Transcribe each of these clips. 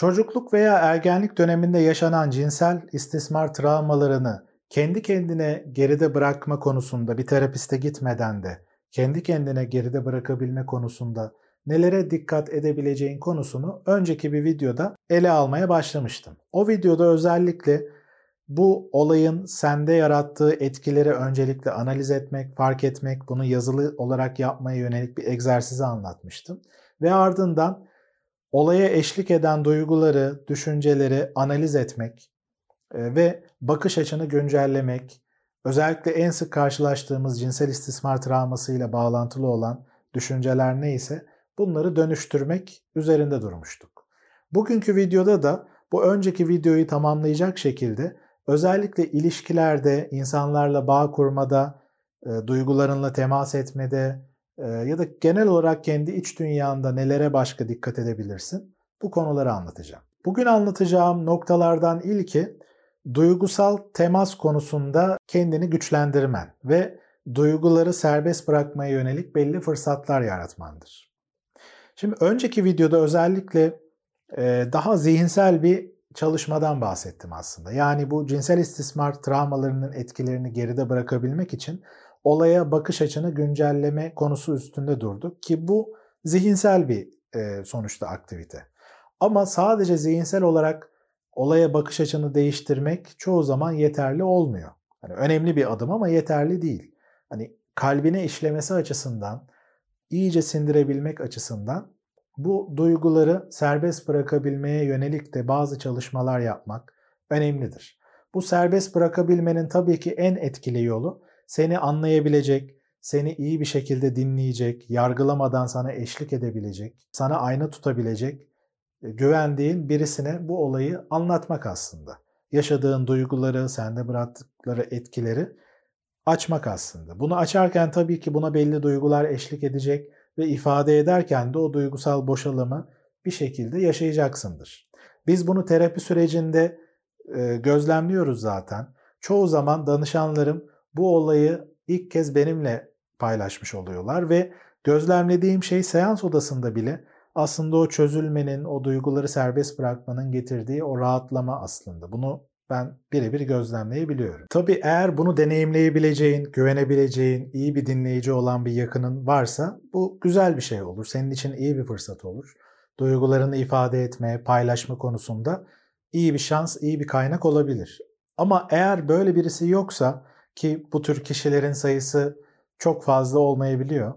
Çocukluk veya ergenlik döneminde yaşanan cinsel istismar travmalarını kendi kendine geride bırakma konusunda bir terapiste gitmeden de kendi kendine geride bırakabilme konusunda nelere dikkat edebileceğin konusunu önceki bir videoda ele almaya başlamıştım. O videoda özellikle bu olayın sende yarattığı etkileri öncelikle analiz etmek, fark etmek, bunu yazılı olarak yapmaya yönelik bir egzersizi anlatmıştım. Ve ardından olaya eşlik eden duyguları, düşünceleri analiz etmek e, ve bakış açını güncellemek, özellikle en sık karşılaştığımız cinsel istismar travmasıyla bağlantılı olan düşünceler neyse bunları dönüştürmek üzerinde durmuştuk. Bugünkü videoda da bu önceki videoyu tamamlayacak şekilde özellikle ilişkilerde, insanlarla bağ kurmada, e, duygularınla temas etmede ya da genel olarak kendi iç dünyanda nelere başka dikkat edebilirsin? Bu konuları anlatacağım. Bugün anlatacağım noktalardan ilki duygusal temas konusunda kendini güçlendirmen ve duyguları serbest bırakmaya yönelik belli fırsatlar yaratmandır. Şimdi önceki videoda özellikle e, daha zihinsel bir çalışmadan bahsettim aslında. Yani bu cinsel istismar travmalarının etkilerini geride bırakabilmek için olaya bakış açını güncelleme konusu üstünde durduk ki bu zihinsel bir e, sonuçta aktivite. Ama sadece zihinsel olarak olaya bakış açını değiştirmek çoğu zaman yeterli olmuyor. Hani önemli bir adım ama yeterli değil. Hani kalbine işlemesi açısından, iyice sindirebilmek açısından bu duyguları serbest bırakabilmeye yönelik de bazı çalışmalar yapmak önemlidir. Bu serbest bırakabilmenin tabii ki en etkili yolu seni anlayabilecek, seni iyi bir şekilde dinleyecek, yargılamadan sana eşlik edebilecek, sana ayna tutabilecek, e, güvendiğin birisine bu olayı anlatmak aslında. Yaşadığın duyguları, sende bıraktıkları etkileri açmak aslında. Bunu açarken tabii ki buna belli duygular eşlik edecek ve ifade ederken de o duygusal boşalımı bir şekilde yaşayacaksındır. Biz bunu terapi sürecinde e, gözlemliyoruz zaten. Çoğu zaman danışanlarım bu olayı ilk kez benimle paylaşmış oluyorlar ve gözlemlediğim şey seans odasında bile aslında o çözülmenin, o duyguları serbest bırakmanın getirdiği o rahatlama aslında. Bunu ben birebir gözlemleyebiliyorum. Tabii eğer bunu deneyimleyebileceğin, güvenebileceğin, iyi bir dinleyici olan bir yakının varsa bu güzel bir şey olur. Senin için iyi bir fırsat olur. Duygularını ifade etme, paylaşma konusunda iyi bir şans, iyi bir kaynak olabilir. Ama eğer böyle birisi yoksa ki bu tür kişilerin sayısı çok fazla olmayabiliyor.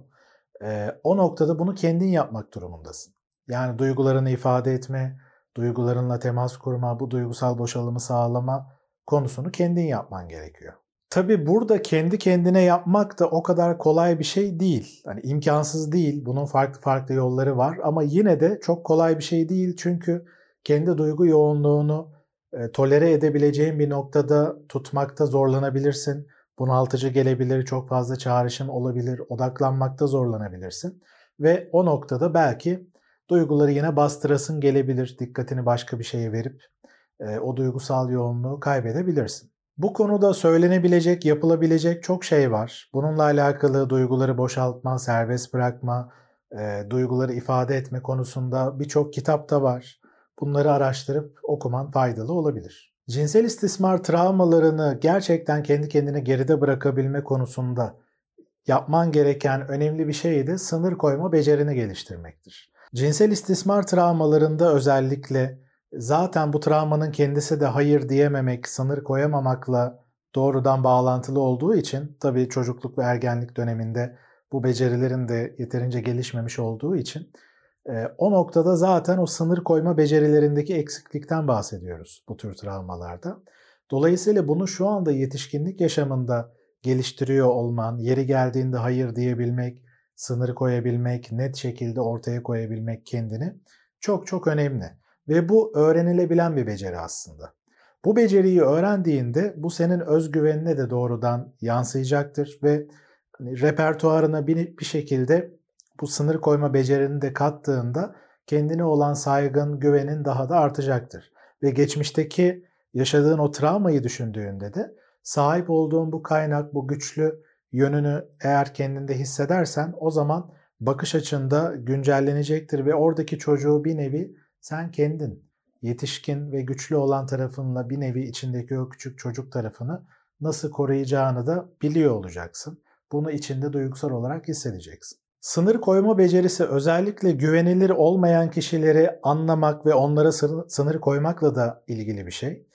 o noktada bunu kendin yapmak durumundasın. Yani duygularını ifade etme, duygularınla temas kurma, bu duygusal boşalımı sağlama konusunu kendin yapman gerekiyor. Tabi burada kendi kendine yapmak da o kadar kolay bir şey değil. Hani imkansız değil. Bunun farklı farklı yolları var ama yine de çok kolay bir şey değil. Çünkü kendi duygu yoğunluğunu e, tolere edebileceğin bir noktada tutmakta zorlanabilirsin. Bunaltıcı gelebilir, çok fazla çağrışım olabilir, odaklanmakta zorlanabilirsin. Ve o noktada belki duyguları yine bastırasın gelebilir. Dikkatini başka bir şeye verip e, o duygusal yoğunluğu kaybedebilirsin. Bu konuda söylenebilecek, yapılabilecek çok şey var. Bununla alakalı duyguları boşaltma, serbest bırakma, e, duyguları ifade etme konusunda birçok kitap da var. Bunları araştırıp okuman faydalı olabilir. Cinsel istismar travmalarını gerçekten kendi kendine geride bırakabilme konusunda yapman gereken önemli bir şey de sınır koyma becerini geliştirmektir. Cinsel istismar travmalarında özellikle zaten bu travmanın kendisi de hayır diyememek, sınır koyamamakla doğrudan bağlantılı olduğu için tabii çocukluk ve ergenlik döneminde bu becerilerin de yeterince gelişmemiş olduğu için e, o noktada zaten o sınır koyma becerilerindeki eksiklikten bahsediyoruz bu tür travmalarda. Dolayısıyla bunu şu anda yetişkinlik yaşamında geliştiriyor olman, yeri geldiğinde hayır diyebilmek, sınır koyabilmek, net şekilde ortaya koyabilmek kendini çok çok önemli. Ve bu öğrenilebilen bir beceri aslında. Bu beceriyi öğrendiğinde bu senin özgüvenine de doğrudan yansıyacaktır ve hani repertuarına bir, bir şekilde bu sınır koyma becerini de kattığında kendine olan saygın, güvenin daha da artacaktır. Ve geçmişteki yaşadığın o travmayı düşündüğünde de sahip olduğun bu kaynak, bu güçlü yönünü eğer kendinde hissedersen o zaman bakış açında güncellenecektir ve oradaki çocuğu bir nevi sen kendin yetişkin ve güçlü olan tarafınla bir nevi içindeki o küçük çocuk tarafını nasıl koruyacağını da biliyor olacaksın. Bunu içinde duygusal olarak hissedeceksin. Sınır koyma becerisi özellikle güvenilir olmayan kişileri anlamak ve onlara sınır koymakla da ilgili bir şey.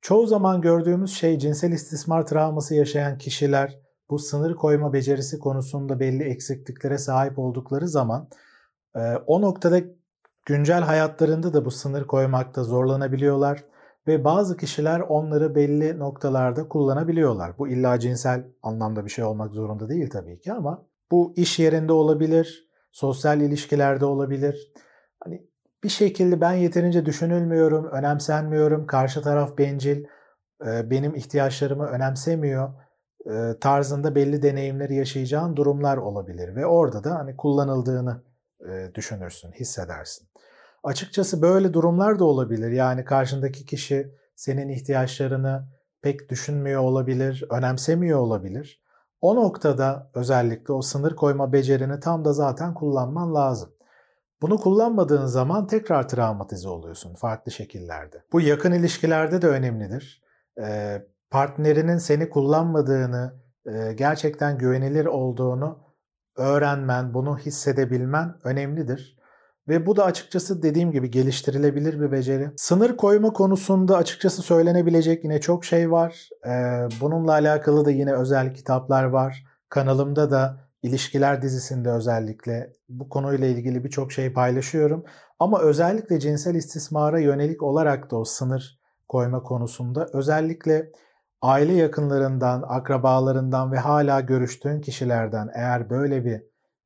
Çoğu zaman gördüğümüz şey cinsel istismar travması yaşayan kişiler bu sınır koyma becerisi konusunda belli eksikliklere sahip oldukları zaman o noktada güncel hayatlarında da bu sınır koymakta zorlanabiliyorlar ve bazı kişiler onları belli noktalarda kullanabiliyorlar. Bu illa cinsel anlamda bir şey olmak zorunda değil tabii ki ama bu iş yerinde olabilir, sosyal ilişkilerde olabilir. Hani bir şekilde ben yeterince düşünülmüyorum, önemsenmiyorum, karşı taraf bencil, benim ihtiyaçlarımı önemsemiyor tarzında belli deneyimleri yaşayacağın durumlar olabilir ve orada da hani kullanıldığını düşünürsün, hissedersin. Açıkçası böyle durumlar da olabilir. Yani karşındaki kişi senin ihtiyaçlarını pek düşünmüyor olabilir, önemsemiyor olabilir. O noktada özellikle o sınır koyma becerini tam da zaten kullanman lazım. Bunu kullanmadığın zaman tekrar travmatize oluyorsun farklı şekillerde. Bu yakın ilişkilerde de önemlidir. partnerinin seni kullanmadığını, gerçekten güvenilir olduğunu öğrenmen, bunu hissedebilmen önemlidir. Ve bu da açıkçası dediğim gibi geliştirilebilir bir beceri. Sınır koyma konusunda açıkçası söylenebilecek yine çok şey var. Ee, bununla alakalı da yine özel kitaplar var. Kanalımda da ilişkiler dizisinde özellikle bu konuyla ilgili birçok şey paylaşıyorum. Ama özellikle cinsel istismara yönelik olarak da o sınır koyma konusunda özellikle aile yakınlarından, akrabalarından ve hala görüştüğün kişilerden eğer böyle bir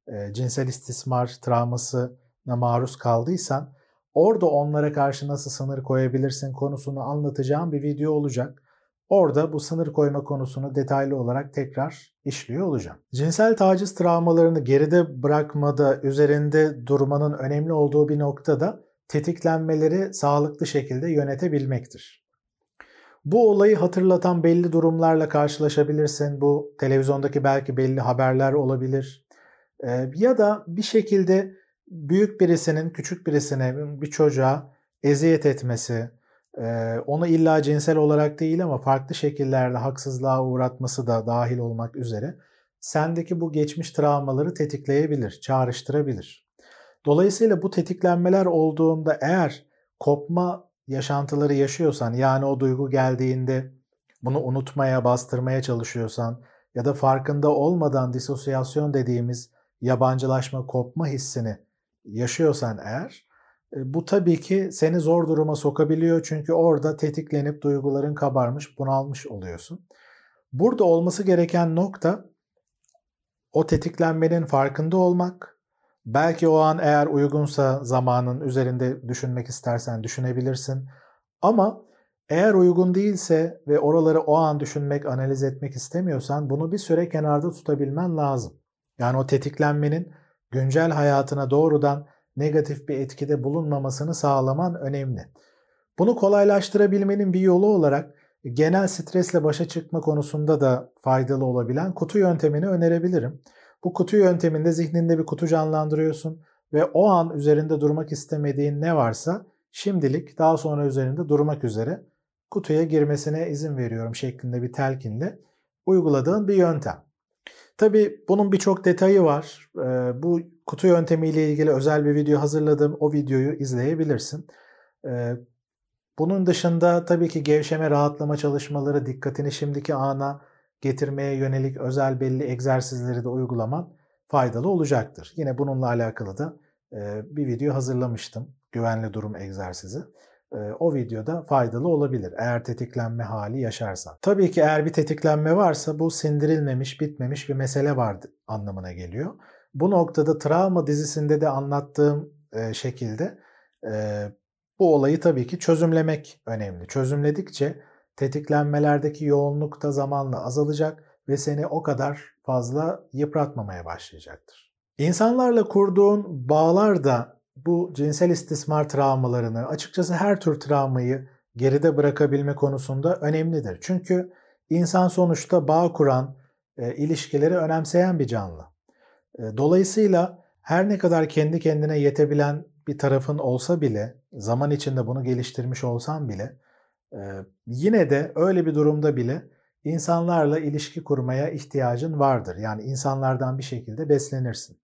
e, cinsel istismar travması maruz kaldıysan orada onlara karşı nasıl sınır koyabilirsin konusunu anlatacağım bir video olacak. Orada bu sınır koyma konusunu detaylı olarak tekrar işliyor olacağım. Cinsel taciz travmalarını geride bırakmada üzerinde durmanın önemli olduğu bir noktada tetiklenmeleri sağlıklı şekilde yönetebilmektir. Bu olayı hatırlatan belli durumlarla karşılaşabilirsin. Bu televizyondaki belki belli haberler olabilir. Ya da bir şekilde büyük birisinin küçük birisine, bir çocuğa eziyet etmesi, onu illa cinsel olarak değil ama farklı şekillerle haksızlığa uğratması da dahil olmak üzere sendeki bu geçmiş travmaları tetikleyebilir, çağrıştırabilir. Dolayısıyla bu tetiklenmeler olduğunda eğer kopma yaşantıları yaşıyorsan yani o duygu geldiğinde bunu unutmaya, bastırmaya çalışıyorsan ya da farkında olmadan disosyasyon dediğimiz yabancılaşma, kopma hissini yaşıyorsan eğer e, bu tabii ki seni zor duruma sokabiliyor çünkü orada tetiklenip duyguların kabarmış, bunalmış oluyorsun. Burada olması gereken nokta o tetiklenmenin farkında olmak. Belki o an eğer uygunsa zamanın üzerinde düşünmek istersen düşünebilirsin. Ama eğer uygun değilse ve oraları o an düşünmek, analiz etmek istemiyorsan bunu bir süre kenarda tutabilmen lazım. Yani o tetiklenmenin güncel hayatına doğrudan negatif bir etkide bulunmamasını sağlaman önemli. Bunu kolaylaştırabilmenin bir yolu olarak genel stresle başa çıkma konusunda da faydalı olabilen kutu yöntemini önerebilirim. Bu kutu yönteminde zihninde bir kutu canlandırıyorsun ve o an üzerinde durmak istemediğin ne varsa şimdilik daha sonra üzerinde durmak üzere kutuya girmesine izin veriyorum şeklinde bir telkinle uyguladığın bir yöntem. Tabi bunun birçok detayı var. Bu kutu yöntemiyle ilgili özel bir video hazırladım. O videoyu izleyebilirsin. Bunun dışında tabii ki gevşeme, rahatlama çalışmaları, dikkatini şimdiki ana getirmeye yönelik özel belli egzersizleri de uygulaman faydalı olacaktır. Yine bununla alakalı da bir video hazırlamıştım. Güvenli durum egzersizi. Ee, o videoda faydalı olabilir eğer tetiklenme hali yaşarsan. Tabii ki eğer bir tetiklenme varsa bu sindirilmemiş, bitmemiş bir mesele var anlamına geliyor. Bu noktada travma dizisinde de anlattığım e, şekilde e, bu olayı tabii ki çözümlemek önemli. Çözümledikçe tetiklenmelerdeki yoğunluk da zamanla azalacak ve seni o kadar fazla yıpratmamaya başlayacaktır. İnsanlarla kurduğun bağlar da bu cinsel istismar travmalarını, açıkçası her tür travmayı geride bırakabilme konusunda önemlidir. Çünkü insan sonuçta bağ kuran, e, ilişkileri önemseyen bir canlı. E, dolayısıyla her ne kadar kendi kendine yetebilen bir tarafın olsa bile, zaman içinde bunu geliştirmiş olsan bile, e, yine de öyle bir durumda bile insanlarla ilişki kurmaya ihtiyacın vardır. Yani insanlardan bir şekilde beslenirsin.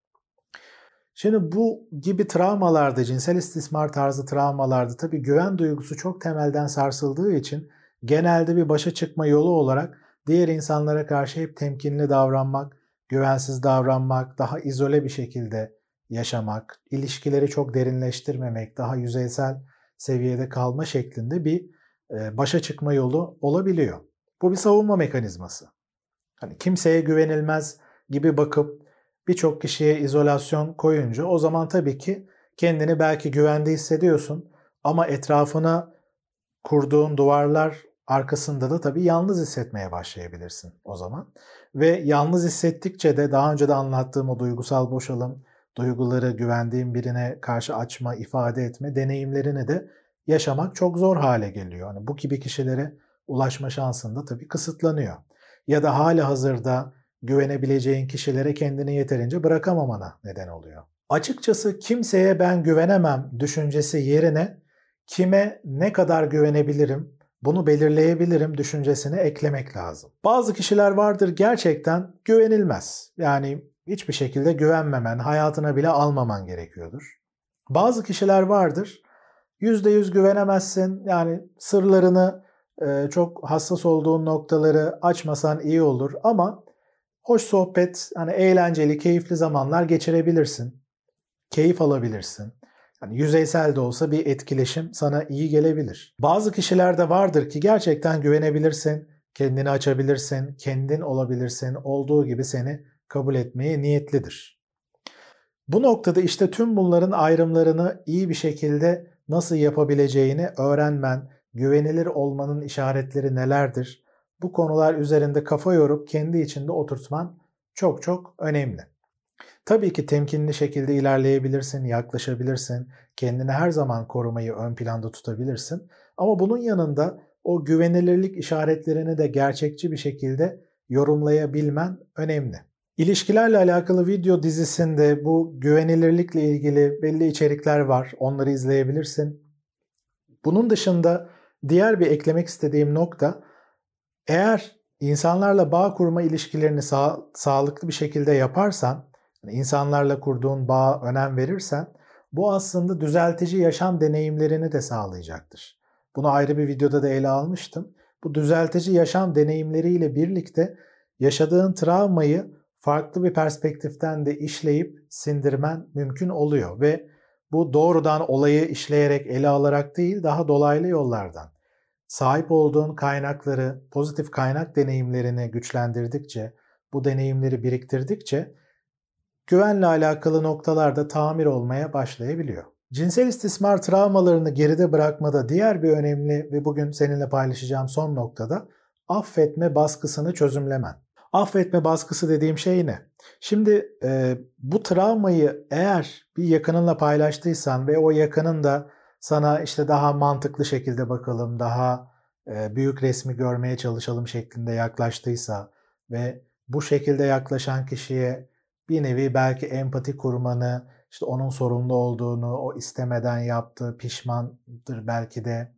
Şimdi bu gibi travmalarda, cinsel istismar tarzı travmalarda tabii güven duygusu çok temelden sarsıldığı için genelde bir başa çıkma yolu olarak diğer insanlara karşı hep temkinli davranmak, güvensiz davranmak, daha izole bir şekilde yaşamak, ilişkileri çok derinleştirmemek, daha yüzeysel seviyede kalma şeklinde bir başa çıkma yolu olabiliyor. Bu bir savunma mekanizması. Hani kimseye güvenilmez gibi bakıp birçok kişiye izolasyon koyunca o zaman tabii ki kendini belki güvende hissediyorsun ama etrafına kurduğun duvarlar arkasında da tabii yalnız hissetmeye başlayabilirsin o zaman. Ve yalnız hissettikçe de daha önce de anlattığım o duygusal boşalım, duyguları güvendiğin birine karşı açma, ifade etme deneyimlerini de yaşamak çok zor hale geliyor. Yani bu gibi kişilere ulaşma şansın da tabii kısıtlanıyor. Ya da hali hazırda güvenebileceğin kişilere kendini yeterince bırakamamana neden oluyor. Açıkçası kimseye ben güvenemem düşüncesi yerine kime ne kadar güvenebilirim bunu belirleyebilirim düşüncesini eklemek lazım. Bazı kişiler vardır gerçekten güvenilmez. Yani hiçbir şekilde güvenmemen, hayatına bile almaman gerekiyordur. Bazı kişiler vardır %100 güvenemezsin. Yani sırlarını çok hassas olduğun noktaları açmasan iyi olur ama hoş sohbet, hani eğlenceli, keyifli zamanlar geçirebilirsin. Keyif alabilirsin. Yani yüzeysel de olsa bir etkileşim sana iyi gelebilir. Bazı kişilerde vardır ki gerçekten güvenebilirsin, kendini açabilirsin, kendin olabilirsin, olduğu gibi seni kabul etmeye niyetlidir. Bu noktada işte tüm bunların ayrımlarını iyi bir şekilde nasıl yapabileceğini öğrenmen, güvenilir olmanın işaretleri nelerdir? Bu konular üzerinde kafa yorup kendi içinde oturtman çok çok önemli. Tabii ki temkinli şekilde ilerleyebilirsin, yaklaşabilirsin, kendini her zaman korumayı ön planda tutabilirsin. Ama bunun yanında o güvenilirlik işaretlerini de gerçekçi bir şekilde yorumlayabilmen önemli. İlişkilerle alakalı video dizisinde bu güvenilirlikle ilgili belli içerikler var. Onları izleyebilirsin. Bunun dışında diğer bir eklemek istediğim nokta eğer insanlarla bağ kurma ilişkilerini sağ, sağlıklı bir şekilde yaparsan, insanlarla kurduğun bağa önem verirsen bu aslında düzeltici yaşam deneyimlerini de sağlayacaktır. Bunu ayrı bir videoda da ele almıştım. Bu düzeltici yaşam deneyimleriyle birlikte yaşadığın travmayı farklı bir perspektiften de işleyip sindirmen mümkün oluyor ve bu doğrudan olayı işleyerek ele alarak değil daha dolaylı yollardan sahip olduğun kaynakları, pozitif kaynak deneyimlerini güçlendirdikçe, bu deneyimleri biriktirdikçe güvenle alakalı noktalarda tamir olmaya başlayabiliyor. Cinsel istismar travmalarını geride bırakmada diğer bir önemli ve bugün seninle paylaşacağım son noktada affetme baskısını çözümlemen. Affetme baskısı dediğim şey ne? Şimdi e, bu travmayı eğer bir yakınınla paylaştıysan ve o yakının da sana işte daha mantıklı şekilde bakalım, daha e, büyük resmi görmeye çalışalım şeklinde yaklaştıysa ve bu şekilde yaklaşan kişiye bir nevi belki empati kurmanı, işte onun sorumlu olduğunu, o istemeden yaptığı, pişmandır belki de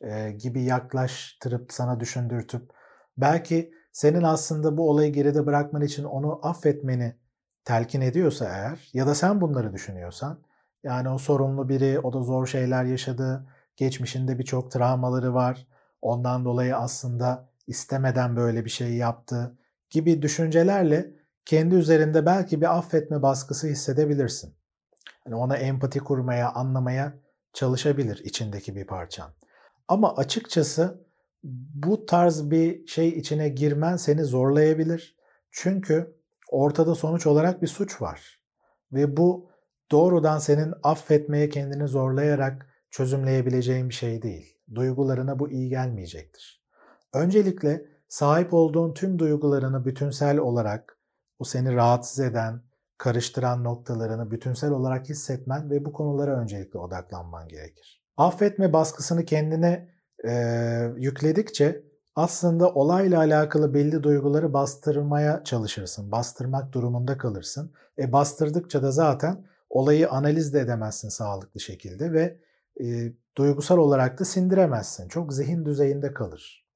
e, gibi yaklaştırıp sana düşündürtüp belki senin aslında bu olayı geride bırakman için onu affetmeni telkin ediyorsa eğer ya da sen bunları düşünüyorsan yani o sorumlu biri, o da zor şeyler yaşadı, geçmişinde birçok travmaları var, ondan dolayı aslında istemeden böyle bir şey yaptı gibi düşüncelerle kendi üzerinde belki bir affetme baskısı hissedebilirsin. Yani ona empati kurmaya, anlamaya çalışabilir içindeki bir parçan. Ama açıkçası bu tarz bir şey içine girmen seni zorlayabilir. Çünkü ortada sonuç olarak bir suç var. Ve bu doğrudan senin affetmeye kendini zorlayarak çözümleyebileceğin bir şey değil. Duygularına bu iyi gelmeyecektir. Öncelikle sahip olduğun tüm duygularını bütünsel olarak o seni rahatsız eden, karıştıran noktalarını bütünsel olarak hissetmen ve bu konulara öncelikle odaklanman gerekir. Affetme baskısını kendine e, yükledikçe aslında olayla alakalı belli duyguları bastırmaya çalışırsın. Bastırmak durumunda kalırsın. E bastırdıkça da zaten olayı analiz de edemezsin sağlıklı şekilde ve e, duygusal olarak da sindiremezsin. Çok zihin düzeyinde kalır.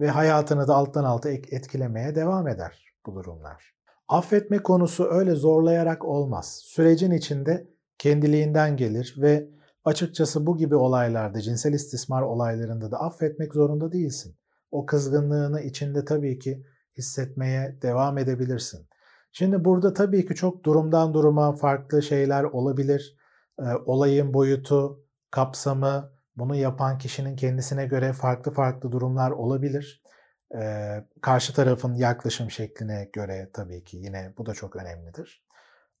Ve hayatını da alttan alta etkilemeye devam eder bu durumlar. Affetme konusu öyle zorlayarak olmaz. Sürecin içinde kendiliğinden gelir ve açıkçası bu gibi olaylarda, cinsel istismar olaylarında da affetmek zorunda değilsin. O kızgınlığını içinde tabii ki hissetmeye devam edebilirsin. Şimdi burada tabii ki çok durumdan duruma farklı şeyler olabilir. Ee, olayın boyutu, kapsamı, bunu yapan kişinin kendisine göre farklı farklı durumlar olabilir. Ee, karşı tarafın yaklaşım şekline göre tabii ki yine bu da çok önemlidir.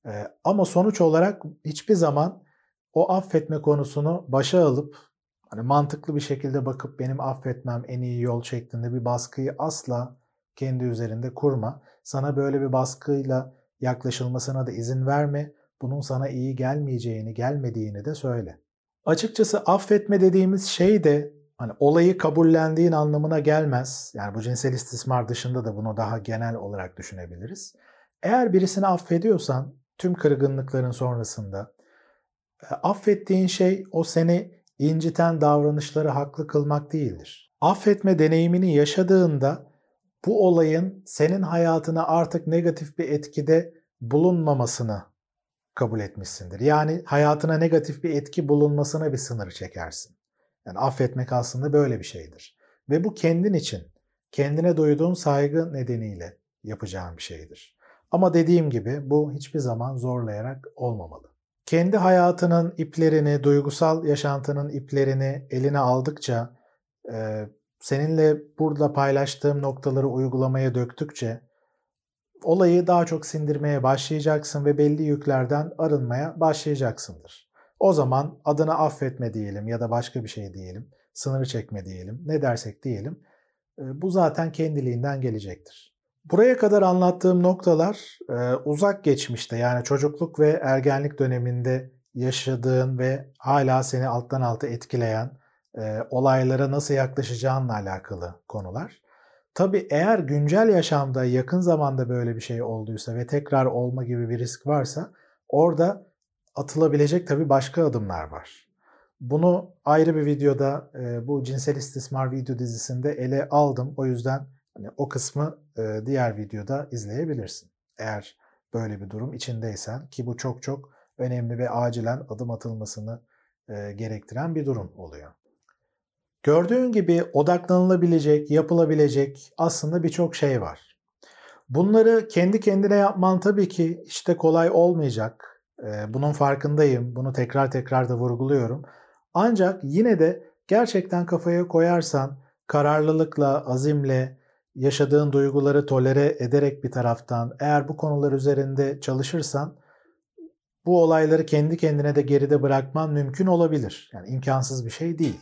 Ee, ama sonuç olarak hiçbir zaman o affetme konusunu başa alıp hani mantıklı bir şekilde bakıp benim affetmem en iyi yol şeklinde bir baskıyı asla kendi üzerinde kurma. Sana böyle bir baskıyla yaklaşılmasına da izin verme. Bunun sana iyi gelmeyeceğini, gelmediğini de söyle. Açıkçası affetme dediğimiz şey de hani olayı kabullendiğin anlamına gelmez. Yani bu cinsel istismar dışında da bunu daha genel olarak düşünebiliriz. Eğer birisini affediyorsan tüm kırgınlıkların sonrasında e, affettiğin şey o seni inciten davranışları haklı kılmak değildir. Affetme deneyimini yaşadığında bu olayın senin hayatına artık negatif bir etkide bulunmamasını kabul etmişsindir. Yani hayatına negatif bir etki bulunmasına bir sınır çekersin. Yani affetmek aslında böyle bir şeydir. Ve bu kendin için, kendine duyduğun saygı nedeniyle yapacağın bir şeydir. Ama dediğim gibi bu hiçbir zaman zorlayarak olmamalı. Kendi hayatının iplerini, duygusal yaşantının iplerini eline aldıkça, seninle burada paylaştığım noktaları uygulamaya döktükçe olayı daha çok sindirmeye başlayacaksın ve belli yüklerden arınmaya başlayacaksındır. O zaman adına affetme diyelim ya da başka bir şey diyelim, sınırı çekme diyelim, ne dersek diyelim. E, bu zaten kendiliğinden gelecektir. Buraya kadar anlattığım noktalar e, uzak geçmişte yani çocukluk ve ergenlik döneminde yaşadığın ve hala seni alttan alta etkileyen e, olaylara nasıl yaklaşacağınla alakalı konular. Tabii eğer güncel yaşamda yakın zamanda böyle bir şey olduysa ve tekrar olma gibi bir risk varsa orada atılabilecek tabii başka adımlar var. Bunu ayrı bir videoda bu cinsel istismar video dizisinde ele aldım. O yüzden hani o kısmı diğer videoda izleyebilirsin. Eğer böyle bir durum içindeysen ki bu çok çok önemli ve acilen adım atılmasını gerektiren bir durum oluyor. Gördüğün gibi odaklanılabilecek, yapılabilecek aslında birçok şey var. Bunları kendi kendine yapman tabii ki işte kolay olmayacak. Bunun farkındayım. Bunu tekrar tekrar da vurguluyorum. Ancak yine de gerçekten kafaya koyarsan kararlılıkla, azimle, yaşadığın duyguları tolere ederek bir taraftan eğer bu konular üzerinde çalışırsan bu olayları kendi kendine de geride bırakman mümkün olabilir. Yani imkansız bir şey değil.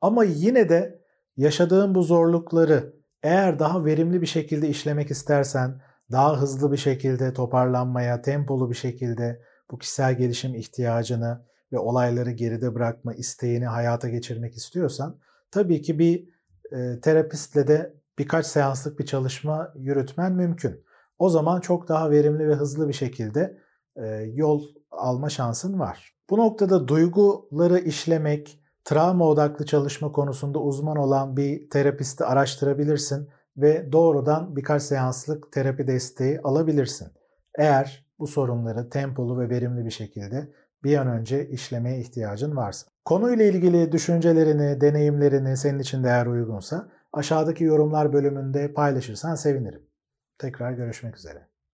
Ama yine de yaşadığın bu zorlukları eğer daha verimli bir şekilde işlemek istersen, daha hızlı bir şekilde toparlanmaya, tempolu bir şekilde bu kişisel gelişim ihtiyacını ve olayları geride bırakma isteğini hayata geçirmek istiyorsan tabii ki bir e, terapistle de birkaç seanslık bir çalışma yürütmen mümkün. O zaman çok daha verimli ve hızlı bir şekilde e, yol alma şansın var. Bu noktada duyguları işlemek, travma odaklı çalışma konusunda uzman olan bir terapisti araştırabilirsin ve doğrudan birkaç seanslık terapi desteği alabilirsin. Eğer bu sorunları tempolu ve verimli bir şekilde bir an önce işlemeye ihtiyacın varsa. Konuyla ilgili düşüncelerini, deneyimlerini senin için değer uygunsa aşağıdaki yorumlar bölümünde paylaşırsan sevinirim. Tekrar görüşmek üzere.